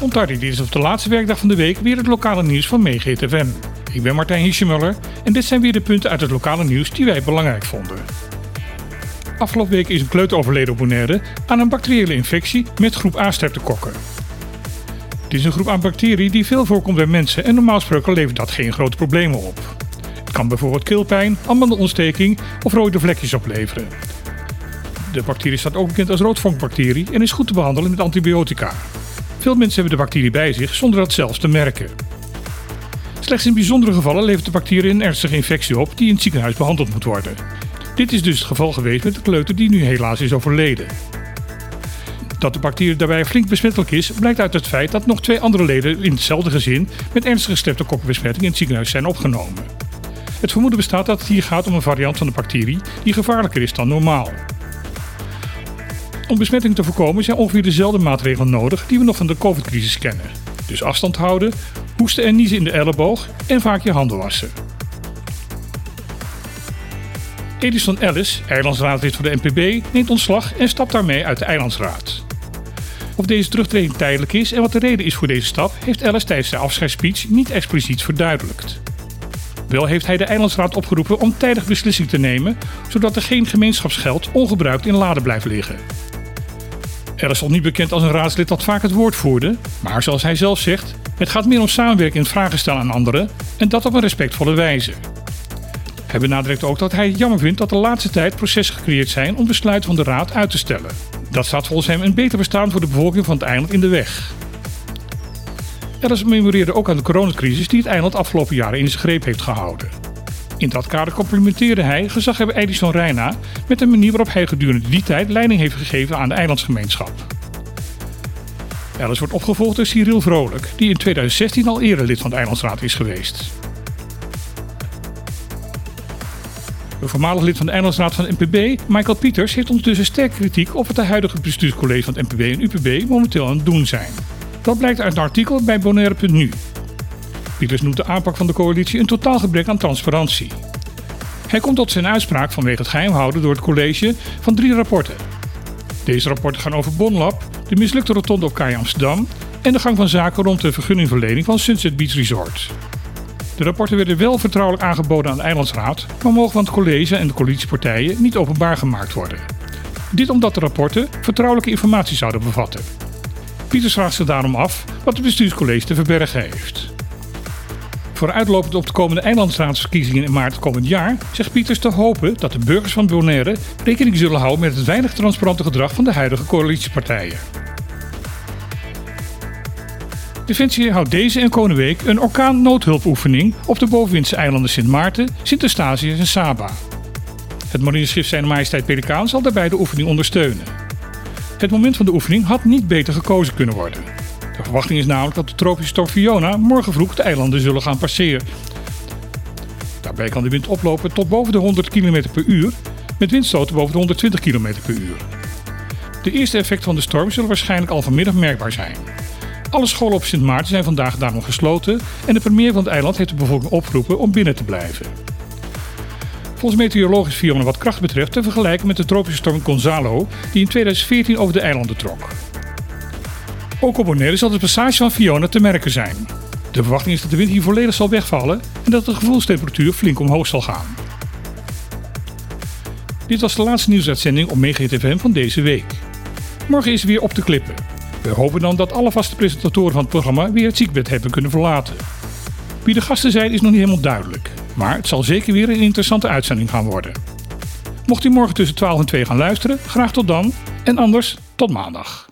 Ontardi, dit is op de laatste werkdag van de week weer het lokale nieuws van MeeGTFM. Ik ben Martijn Hiesjemuller en dit zijn weer de punten uit het lokale nieuws die wij belangrijk vonden. Afgelopen week is een kleuter overleden op Bonaire aan een bacteriële infectie met groep A-streptokokken. Dit is een groep aan bacteriën die veel voorkomt bij mensen en normaal gesproken levert dat geen grote problemen op. Het kan bijvoorbeeld keelpijn, amandenontsteking of rode vlekjes opleveren. De bacterie staat ook bekend als roodvonkbacterie en is goed te behandelen met antibiotica. Veel mensen hebben de bacterie bij zich zonder dat zelfs te merken. Slechts in bijzondere gevallen levert de bacterie een ernstige infectie op die in het ziekenhuis behandeld moet worden. Dit is dus het geval geweest met de kleuter die nu helaas is overleden. Dat de bacterie daarbij flink besmettelijk is, blijkt uit het feit dat nog twee andere leden in hetzelfde gezin met ernstige streptokokkenbesmetting in het ziekenhuis zijn opgenomen. Het vermoeden bestaat dat het hier gaat om een variant van de bacterie die gevaarlijker is dan normaal. Om besmetting te voorkomen zijn ongeveer dezelfde maatregelen nodig die we nog van de COVID-crisis kennen. Dus afstand houden, hoesten en niezen in de elleboog en vaak je handen wassen. Edison Ellis, eilandsraadlid voor de NPB, neemt ontslag en stapt daarmee uit de eilandsraad. Of deze terugtreding tijdelijk is en wat de reden is voor deze stap, heeft Ellis tijdens de afscheidsspeech niet expliciet verduidelijkt. Wel heeft hij de eilandsraad opgeroepen om tijdig beslissing te nemen, zodat er geen gemeenschapsgeld ongebruikt in laden blijft liggen. Er is niet bekend als een raadslid dat vaak het woord voerde, maar zoals hij zelf zegt, het gaat meer om samenwerking en vragen stellen aan anderen en dat op een respectvolle wijze. Hij benadrukt ook dat hij het jammer vindt dat de laatste tijd processen gecreëerd zijn om besluiten van de raad uit te stellen. Dat staat volgens hem een beter bestaan voor de bevolking van het eiland in de weg. Ellis memoreerde ook aan de coronacrisis die het eiland afgelopen jaren in zijn greep heeft gehouden. In dat kader complimenteerde hij gezaghebber Edison Reina met de manier waarop hij gedurende die tijd leiding heeft gegeven aan de eilandsgemeenschap. Ellis wordt opgevolgd door Cyril Vrolijk, die in 2016 al eerder lid van de Eilandsraad is geweest. De voormalig lid van de Eilandsraad van NPB, Michael Pieters, heeft ondertussen sterk kritiek op wat de huidige bestuurscollege van het NPB en UPB momenteel aan het doen zijn. Dat blijkt uit een artikel bij Bonaire.nu. Pieters noemt de aanpak van de coalitie een totaal gebrek aan transparantie. Hij komt tot zijn uitspraak vanwege het geheimhouden door het college van drie rapporten. Deze rapporten gaan over Bonlab, de mislukte rotonde op Kaai Amsterdam en de gang van zaken rond de vergunningverlening van Sunset Beach Resort. De rapporten werden wel vertrouwelijk aangeboden aan de Eilandsraad, maar mogen van het college en de coalitiepartijen niet openbaar gemaakt worden. Dit omdat de rapporten vertrouwelijke informatie zouden bevatten. Pieters vraagt zich daarom af wat het bestuurscollege te verbergen heeft. Vooruitlopend op de komende eilandsraadsverkiezingen in maart komend jaar zegt Pieters te hopen dat de burgers van Bonaire rekening zullen houden met het weinig transparante gedrag van de huidige coalitiepartijen. Defensie houdt deze en komende week een orkaan-noodhulpoefening op de bovenwindse eilanden Sint Maarten, Sint Eustatius en Saba. Het marineschip Zijn Majesteit Pelikaan zal daarbij de oefening ondersteunen. Het moment van de oefening had niet beter gekozen kunnen worden. Verwachting is namelijk dat de tropische storm Fiona morgen vroeg de eilanden zullen gaan passeren. Daarbij kan de wind oplopen tot boven de 100 km per uur, met windstoten boven de 120 km per uur. De eerste effecten van de storm zullen waarschijnlijk al vanmiddag merkbaar zijn. Alle scholen op Sint Maarten zijn vandaag daarom gesloten en de premier van het eiland heeft de bevolking opgeroepen om binnen te blijven. Volgens meteorologisch Fiona wat kracht betreft te vergelijken met de tropische storm Gonzalo die in 2014 over de eilanden trok. Ook op Bonaire zal de passage van Fiona te merken zijn. De verwachting is dat de wind hier volledig zal wegvallen en dat de gevoelstemperatuur flink omhoog zal gaan. Dit was de laatste nieuwsuitzending op MegaTFM van deze week. Morgen is weer op te klippen. We hopen dan dat alle vaste presentatoren van het programma weer het ziekbed hebben kunnen verlaten. Wie de gasten zijn is nog niet helemaal duidelijk, maar het zal zeker weer een interessante uitzending gaan worden. Mocht u morgen tussen 12 en 2 gaan luisteren, graag tot dan en anders tot maandag.